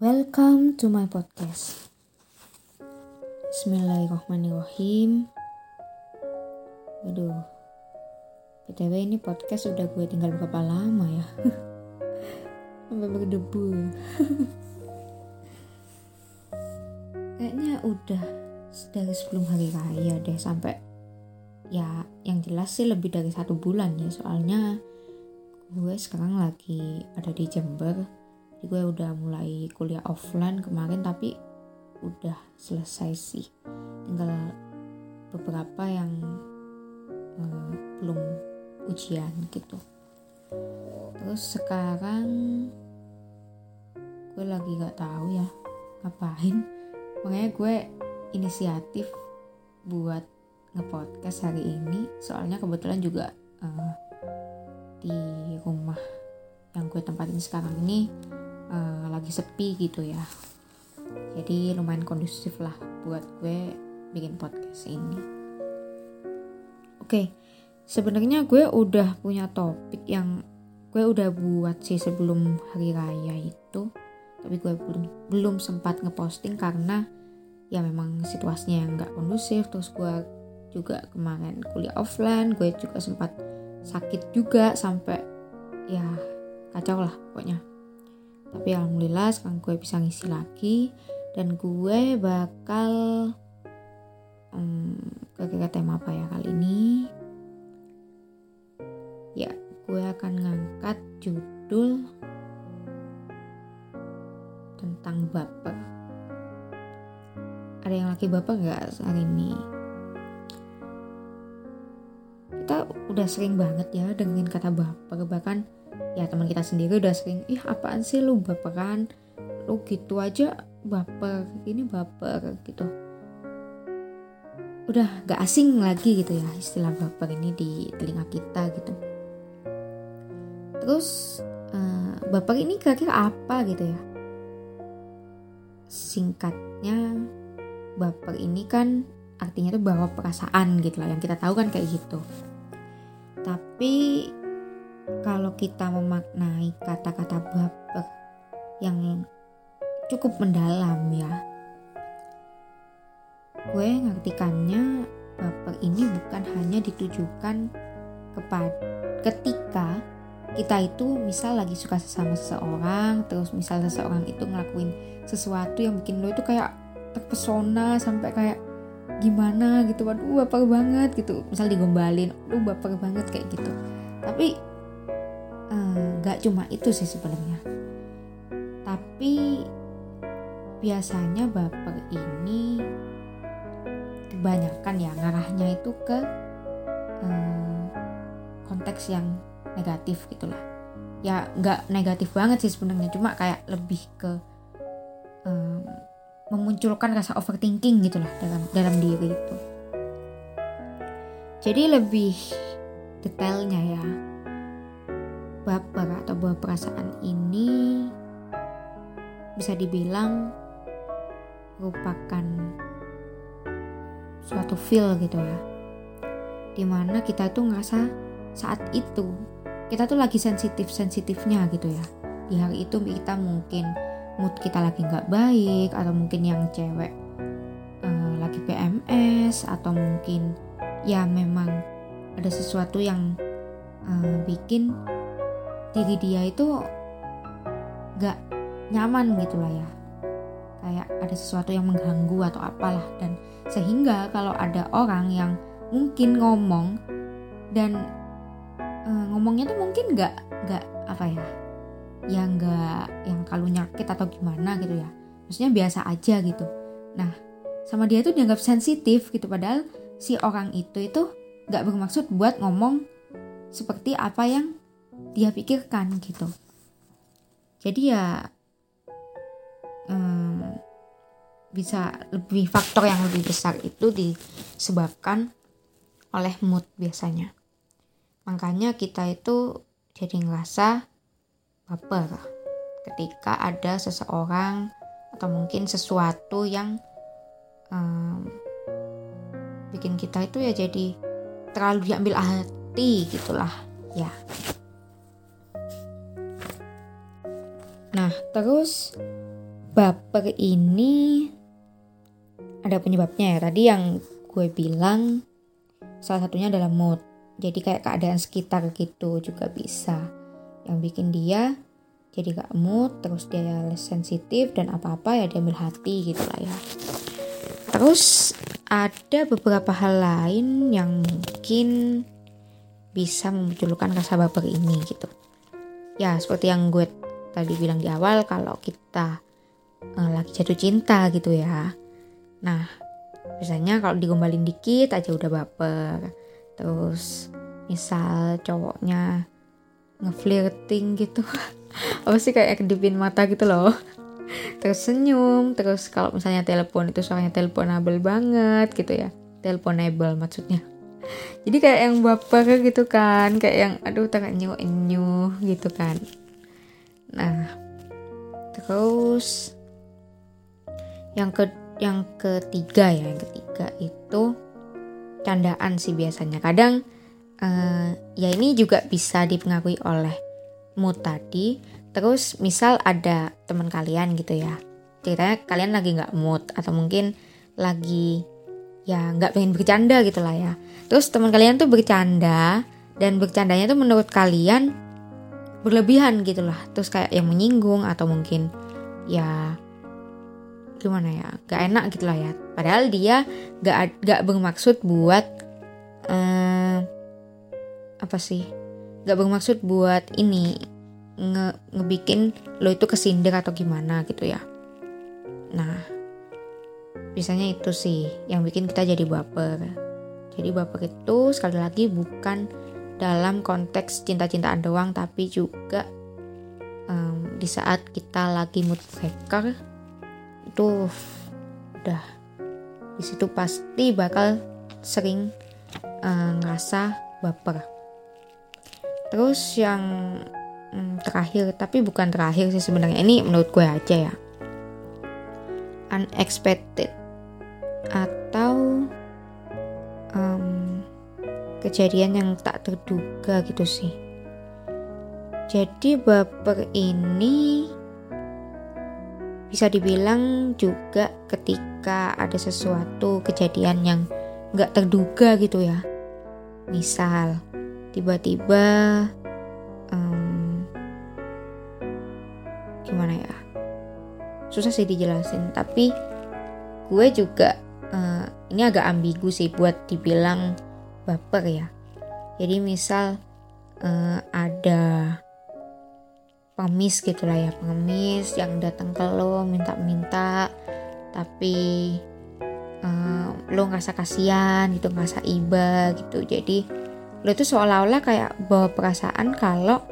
Welcome to my podcast. Bismillahirrahmanirrahim. Aduh. BTW ini podcast udah gue tinggal berapa lama ya? Sampai berdebu. Kayaknya udah dari sebelum hari raya deh sampai ya yang jelas sih lebih dari satu bulan ya soalnya gue sekarang lagi ada di Jember jadi gue udah mulai kuliah offline kemarin tapi udah selesai sih. Tinggal beberapa yang uh, belum ujian gitu. Terus sekarang gue lagi gak tahu ya ngapain. Makanya gue inisiatif buat ngepodcast hari ini. Soalnya kebetulan juga uh, di rumah yang gue tempatin sekarang ini uh, lagi sepi gitu ya. Jadi lumayan kondusif lah buat gue bikin podcast ini. Oke okay, sebenarnya gue udah punya topik yang gue udah buat sih sebelum hari raya itu. Tapi gue belum belum sempat ngeposting karena ya memang situasinya yang nggak kondusif. Terus gue juga kemarin kuliah offline gue juga sempat sakit juga sampai ya kacau lah pokoknya tapi alhamdulillah sekarang gue bisa ngisi lagi dan gue bakal um, kira-kira tema apa ya kali ini? Ya gue akan ngangkat judul tentang baper ada yang lagi baper nggak hari ini kita udah sering banget ya dengerin kata baper bahkan ya teman kita sendiri udah sering ih apaan sih lu baperan? Lu gitu aja baper ini baper gitu. Udah gak asing lagi gitu ya istilah baper ini di telinga kita gitu. Terus uh, baper ini kira-kira apa gitu ya? Singkatnya baper ini kan artinya tuh bawa perasaan gitu lah yang kita tahu kan kayak gitu tapi kalau kita memaknai kata-kata baper yang cukup mendalam ya gue ngartikannya baper ini bukan hanya ditujukan kepada ketika kita itu misal lagi suka sama seseorang terus misal seseorang itu ngelakuin sesuatu yang bikin lo itu kayak terpesona sampai kayak gimana gitu waduh baper banget gitu. Misal digombalin lu baper banget kayak gitu. Tapi nggak eh, cuma itu sih sebenarnya. Tapi biasanya baper ini kebanyakan ya ngarahnya itu ke eh, konteks yang negatif gitulah. Ya nggak negatif banget sih sebenarnya. Cuma kayak lebih ke memunculkan rasa overthinking gitulah dalam dalam diri itu. Jadi lebih detailnya ya baper atau buah perasaan ini bisa dibilang merupakan suatu feel gitu ya di mana kita tuh ngerasa saat itu kita tuh lagi sensitif sensitifnya gitu ya di hari itu kita mungkin mood kita lagi nggak baik atau mungkin yang cewek uh, lagi PMS atau mungkin ya memang ada sesuatu yang uh, bikin diri dia itu nggak nyaman gitu lah ya. Kayak ada sesuatu yang mengganggu atau apalah. Dan sehingga kalau ada orang yang mungkin ngomong dan uh, ngomongnya tuh mungkin nggak nggak apa ya yang nggak yang kalau nyakit atau gimana gitu ya. Maksudnya biasa aja gitu. Nah sama dia tuh dianggap sensitif gitu padahal si orang itu itu nggak bermaksud buat ngomong seperti apa yang dia pikirkan gitu. Jadi ya hmm, bisa lebih faktor yang lebih besar itu disebabkan oleh mood biasanya. Makanya kita itu jadi ngerasa baper ketika ada seseorang atau mungkin sesuatu yang um, bikin kita itu ya jadi terlalu diambil hati gitulah ya. Nah terus baper ini ada penyebabnya ya. Tadi yang gue bilang salah satunya adalah mood. Jadi kayak keadaan sekitar gitu juga bisa yang bikin dia jadi gak mood terus dia sensitif dan apa-apa ya dia ambil hati gitu lah ya. Terus ada beberapa hal lain yang mungkin bisa memunculkan rasa baper ini gitu. Ya seperti yang gue tadi bilang di awal kalau kita uh, lagi jatuh cinta gitu ya. Nah biasanya kalau digombalin dikit aja udah baper. Terus misal cowoknya ngeflirting gitu. Apa sih kayak kedipin mata gitu loh. Terus senyum terus kalau misalnya telepon itu suaranya teleponable banget gitu ya. Teleponable maksudnya. Jadi kayak yang baper gitu kan kayak yang aduh terenyuh enyuh gitu kan. Nah terus yang ke yang ketiga ya yang ketiga itu candaan sih biasanya. Kadang uh, ya ini juga bisa dipengaruhi oleh mood tadi. Terus misal ada teman kalian gitu ya. Ceritanya kalian lagi nggak mood atau mungkin lagi ya nggak pengen bercanda gitu lah ya. Terus teman kalian tuh bercanda dan bercandanya tuh menurut kalian berlebihan gitu lah. Terus kayak yang menyinggung atau mungkin ya gimana ya gak enak gitu lah ya. Padahal dia gak gak bermaksud buat eh, apa sih? Gak bermaksud buat ini nge ngebikin lo itu kesindir atau gimana gitu ya. Nah biasanya itu sih yang bikin kita jadi baper. Jadi baper itu sekali lagi bukan dalam konteks cinta-cintaan doang tapi juga um, di saat kita lagi mood breaker itu udah di situ pasti bakal sering uh, ngerasa baper terus yang hmm, terakhir tapi bukan terakhir sih sebenarnya ini menurut gue aja ya. Unexpected atau um, kejadian yang tak terduga gitu sih. Jadi baper ini bisa dibilang juga ketika ada sesuatu kejadian yang nggak terduga gitu ya. Misal tiba-tiba um, gimana ya? Susah sih dijelasin tapi gue juga uh, ini agak ambigu sih buat dibilang baper ya. Jadi misal uh, ada pengemis gitu lah ya pengemis yang datang ke lo minta-minta tapi uh, lo ngerasa kasihan gitu ngerasa iba gitu. Jadi lo tuh seolah-olah kayak bawa perasaan kalau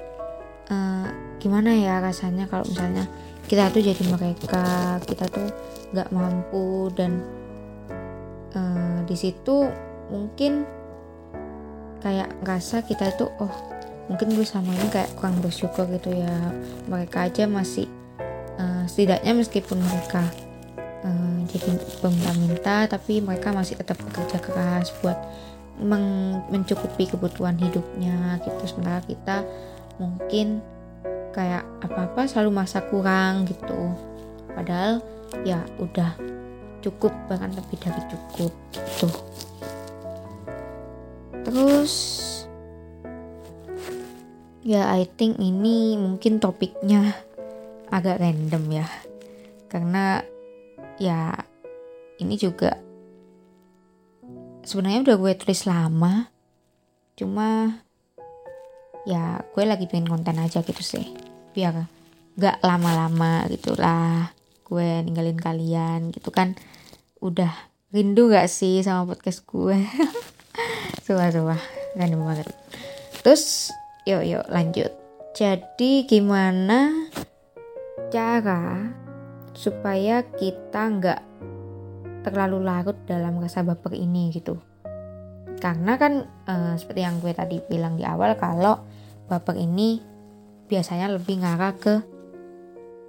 uh, gimana ya rasanya kalau misalnya kita tuh jadi mereka kita tuh nggak mampu dan uh, di situ mungkin kayak ngerasa kita tuh oh mungkin gue sama ini kayak kurang bersyukur gitu ya. Mereka aja masih uh, setidaknya meskipun mereka uh, jadi peminta-minta tapi mereka masih tetap bekerja keras buat meng mencukupi kebutuhan hidupnya gitu. Sementara kita mungkin kayak apa-apa selalu masa kurang gitu. Padahal ya udah cukup bahkan lebih dari cukup gitu. Terus ya I think ini mungkin topiknya agak random ya. Karena ya ini juga sebenarnya udah gue tulis lama. Cuma ya gue lagi pengen konten aja gitu sih. Biar gak lama-lama gitulah gue ninggalin kalian gitu kan. Udah rindu gak sih sama podcast gue? Suah-suah random banget. Terus yuk yuk lanjut. Jadi gimana cara supaya kita nggak terlalu larut dalam rasa baper ini gitu. Karena kan uh, seperti yang gue tadi bilang di awal kalau baper ini biasanya lebih ngarah ke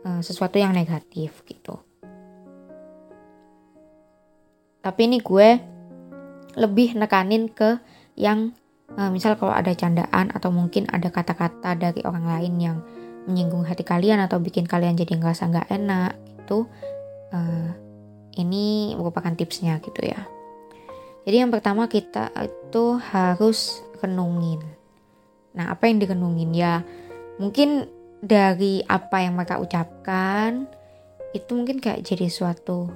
uh, sesuatu yang negatif gitu. Tapi ini gue lebih nekanin ke yang uh, misal kalau ada candaan atau mungkin ada kata-kata dari orang lain yang menyinggung hati kalian atau bikin kalian jadi ngerasa nggak enak itu merupakan tipsnya gitu ya. Jadi yang pertama kita itu harus renungin. Nah apa yang direnungin? Ya mungkin dari apa yang mereka ucapkan itu mungkin kayak jadi suatu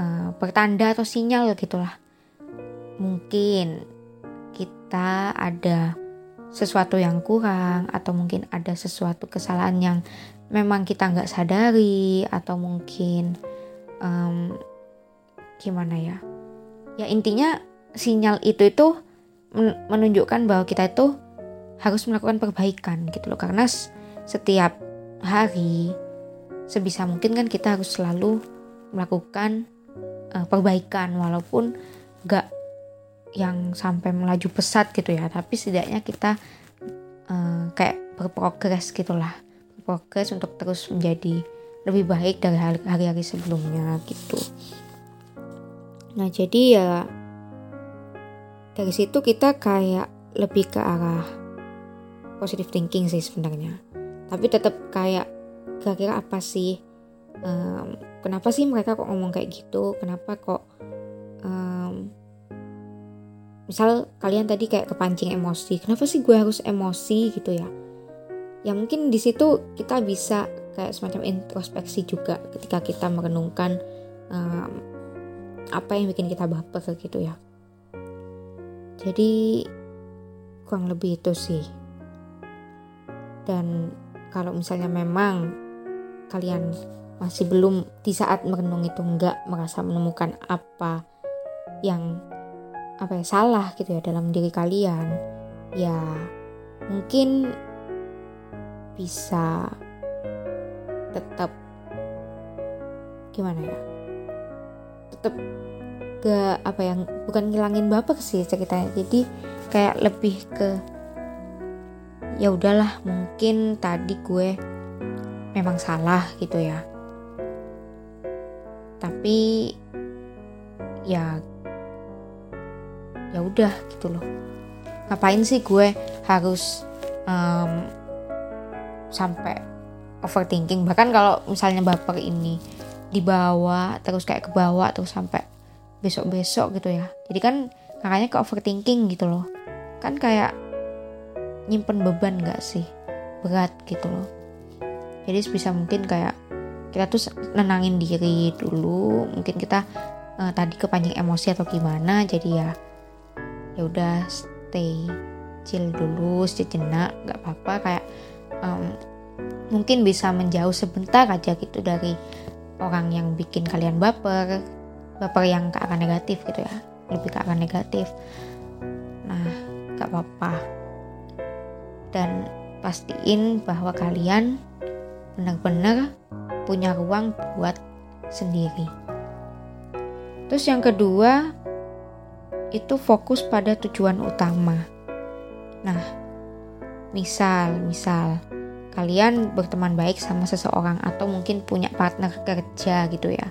uh, pertanda atau sinyal gitulah. Mungkin kita ada sesuatu yang kurang atau mungkin ada sesuatu kesalahan yang memang kita nggak sadari atau mungkin um, gimana ya? Ya intinya sinyal itu itu menunjukkan bahwa kita itu harus melakukan perbaikan gitu loh. Karena setiap hari sebisa mungkin kan kita harus selalu melakukan uh, perbaikan walaupun nggak yang sampai melaju pesat gitu ya. Tapi setidaknya kita uh, kayak berprogres gitulah berprogres untuk terus menjadi lebih baik dari hari-hari sebelumnya gitu nah jadi ya dari situ kita kayak lebih ke arah positive thinking sih sebenarnya. Tapi tetap kayak kira-kira apa sih um, kenapa sih mereka kok ngomong kayak gitu? Kenapa kok um, misal kalian tadi kayak kepancing emosi kenapa sih gue harus emosi gitu ya? Ya mungkin di situ kita bisa kayak semacam introspeksi juga ketika kita merenungkan um, apa yang bikin kita baper gitu ya. Jadi kurang lebih itu sih. Dan kalau misalnya memang kalian masih belum di saat merenung itu nggak merasa menemukan apa yang apa ya salah gitu ya dalam diri kalian ya mungkin bisa tetap gimana ya tetap ke apa yang bukan ngilangin bapak sih ceritanya. Jadi kayak lebih ke ya udahlah mungkin tadi gue memang salah gitu ya. Tapi ya ya udah gitu loh. Ngapain sih gue harus um, sampai overthinking? Bahkan kalau misalnya baper ini dibawa terus kayak ke bawah terus sampai besok-besok gitu ya. Jadi kan makanya ke overthinking gitu loh. Kan kayak nyimpen beban gak sih? Berat gitu loh. Jadi sebisa mungkin kayak kita tuh nenangin diri dulu. Mungkin kita uh, tadi kepancing emosi atau gimana jadi ya ya udah stay chill dulu sejenak nggak apa-apa. Kayak um, mungkin bisa menjauh sebentar aja gitu dari orang yang bikin kalian baper baper yang ke arah negatif gitu ya. Lebih ke arah negatif. Nah nggak apa-apa. Dan pastiin bahwa kalian benar-benar punya ruang buat sendiri. Terus yang kedua itu fokus pada tujuan utama. Nah, misal, misal kalian berteman baik sama seseorang atau mungkin punya partner kerja gitu ya,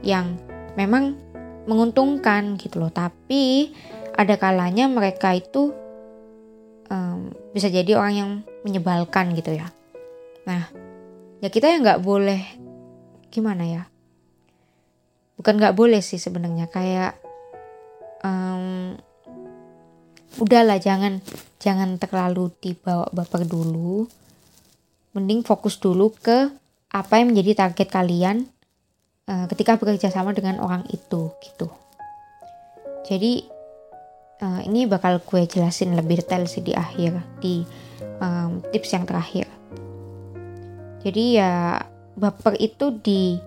yang memang menguntungkan gitu loh. Tapi ada kalanya mereka itu um, bisa jadi orang yang menyebalkan gitu ya. Nah, ya kita ya nggak boleh gimana ya? Bukan nggak boleh sih sebenarnya kayak um, udahlah jangan jangan terlalu dibawa baper dulu mending fokus dulu ke apa yang menjadi target kalian uh, ketika bekerja sama dengan orang itu gitu. Jadi uh, ini bakal gue jelasin lebih detail sih di akhir di um, tips yang terakhir. Jadi ya baper itu di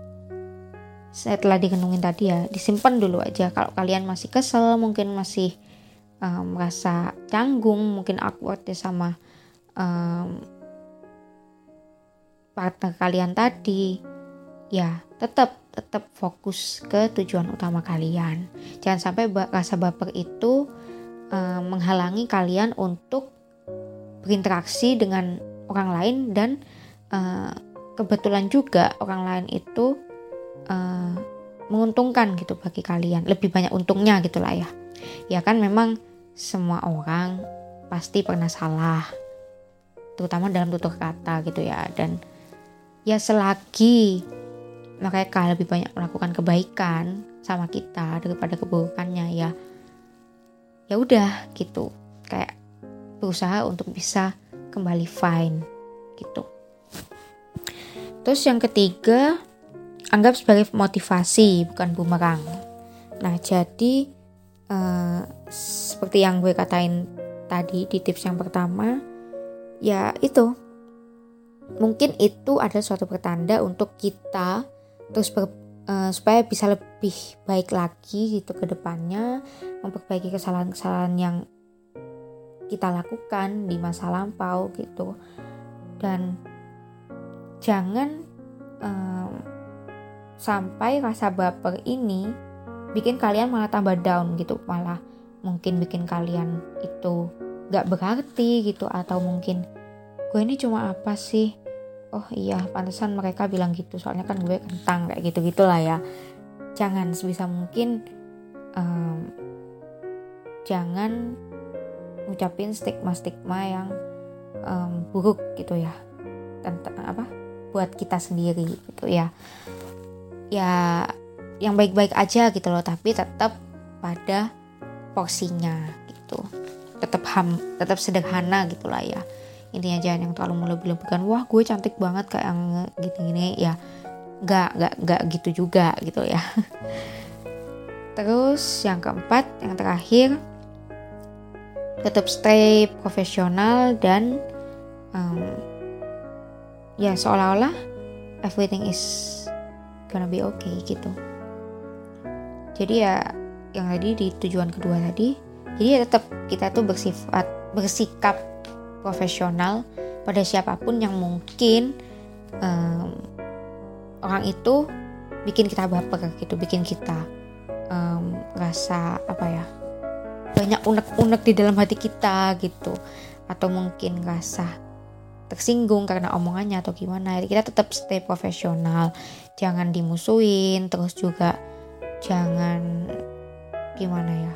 setelah dikenungin tadi ya disimpan dulu aja. Kalau kalian masih kesel mungkin masih um, merasa canggung mungkin awkward ya sama um, partner kalian tadi ya tetap tetap fokus ke tujuan utama kalian. Jangan sampai rasa baper itu um, menghalangi kalian untuk berinteraksi dengan orang lain dan uh, kebetulan juga orang lain itu uh, menguntungkan gitu bagi kalian. Lebih banyak untungnya gitulah ya. Ya kan memang semua orang pasti pernah salah terutama dalam tutur kata gitu ya. Dan ya selagi mereka lebih banyak melakukan kebaikan sama kita daripada keburukannya ya ya udah gitu. Kayak berusaha untuk bisa kembali fine gitu. Terus yang ketiga anggap sebagai motivasi bukan bumerang. Nah jadi uh, seperti yang gue katain tadi di tips yang pertama ya itu mungkin itu ada suatu pertanda untuk kita terus ber, uh, supaya bisa lebih baik lagi gitu ke depannya memperbaiki kesalahan-kesalahan yang kita lakukan di masa lampau gitu. Dan jangan um, sampai rasa baper ini bikin kalian malah tambah down gitu. Malah mungkin bikin kalian itu gak berarti gitu atau mungkin gue ini cuma apa sih? Oh iya pantesan mereka bilang gitu. Soalnya kan gue kentang kayak gitu gitulah ya. Jangan sebisa mungkin um, jangan ngucapin stigma-stigma yang um, buruk gitu ya. Tentang apa? Buat kita sendiri gitu ya. Ya yang baik-baik aja gitu loh tapi tetap pada porsinya gitu. Tetap ham tetap sederhana gitulah ya intinya jangan yang terlalu melebih-lebihkan wah gue cantik banget kayak yang gini-gini. Ya nggak nggak nggak gitu juga gitu ya. Terus yang keempat yang terakhir tetap stay profesional dan um, ya seolah-olah everything is gonna be okay gitu. Jadi ya yang tadi di tujuan kedua tadi jadi ya tetap kita tuh bersifat bersikap profesional pada siapa pun yang mungkin um, orang itu bikin kita baper gitu bikin kita um, rasa apa ya banyak unek-unek di dalam hati kita gitu. Atau mungkin rasa tersinggung karena omongannya atau gimana. Kita tetap stay profesional. Jangan dimusuhin terus juga jangan gimana ya.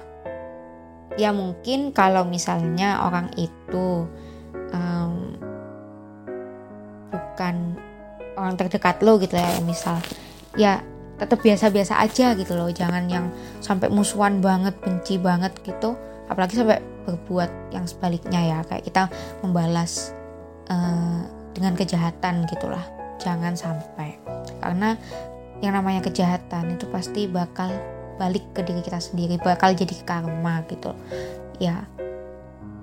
Ya mungkin kalau misalnya orang itu bukan orang terdekat lo gitu ya misal. Ya tetap biasa-biasa aja gitu loh jangan yang sampai musuhan banget benci banget gitu. Apalagi sampai berbuat yang sebaliknya ya kayak kita membalas uh, dengan kejahatan gitulah. Jangan sampai. Karena yang namanya kejahatan itu pasti bakal balik ke diri kita sendiri bakal jadi karma gitu. Ya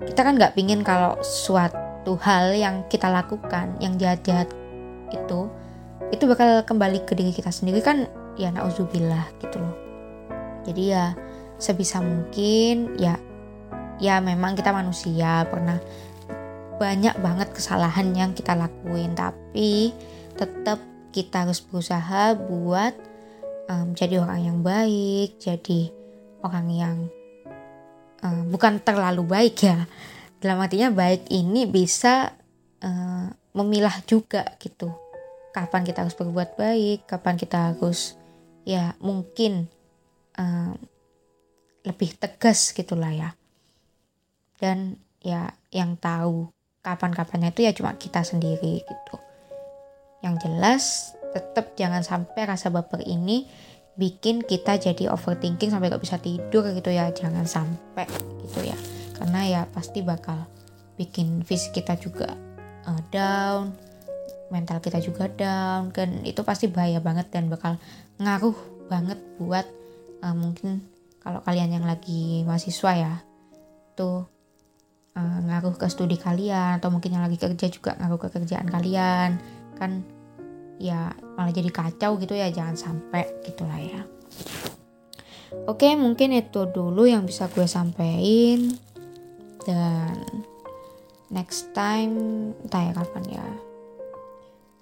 kita kan nggak pingin kalau suatu hal yang kita lakukan yang jahat-jahat itu itu bakal kembali ke diri kita sendiri kan ya nauzubillah gitu loh. Jadi ya sebisa mungkin ya ya memang kita manusia pernah banyak banget kesalahan yang kita lakuin tapi tetap kita harus berusaha buat um, orang yang baik jadi orang yang um, bukan terlalu baik ya dalam artinya baik ini bisa uh, memilah juga gitu. Kapan kita harus berbuat baik kapan kita harus ya mungkin um, lebih tegas gitulah ya. Dan ya yang tahu kapan-kapannya itu ya cuma kita sendiri gitu. Yang jelas tetap jangan sampai rasa baper ini bikin kita jadi overthinking sampai gak bisa tidur gitu ya. Jangan sampai gitu ya karena ya pasti bakal bikin fisik kita juga uh, down mental kita juga down kan itu pasti bahaya banget dan bakal ngaruh banget buat uh, mungkin kalau kalian yang lagi mahasiswa ya tuh uh, ngaruh ke studi kalian atau mungkin yang lagi kerja juga ngaruh ke kerjaan kalian. Kan ya malah jadi kacau gitu ya jangan sampai gitulah ya. Oke mungkin itu dulu yang bisa gue sampaikan dan next time entah ya kapan ya.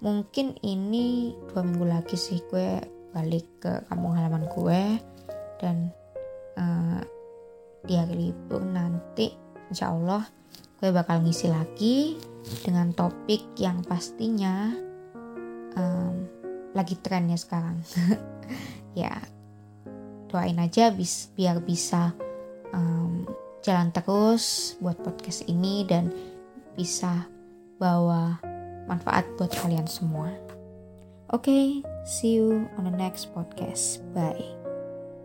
Mungkin ini dua minggu lagi sih gue balik ke kampung halaman gue. Dan uh, di hari libur nanti insya Allah gue bakal ngisi lagi dengan topik yang pastinya um, lagi trennya sekarang. Ya doain aja bis, biar bisa um, jalan terus buat podcast ini dan bisa bawa manfaat buat kalian semua. Oke, okay, See you on the next podcast. Bye.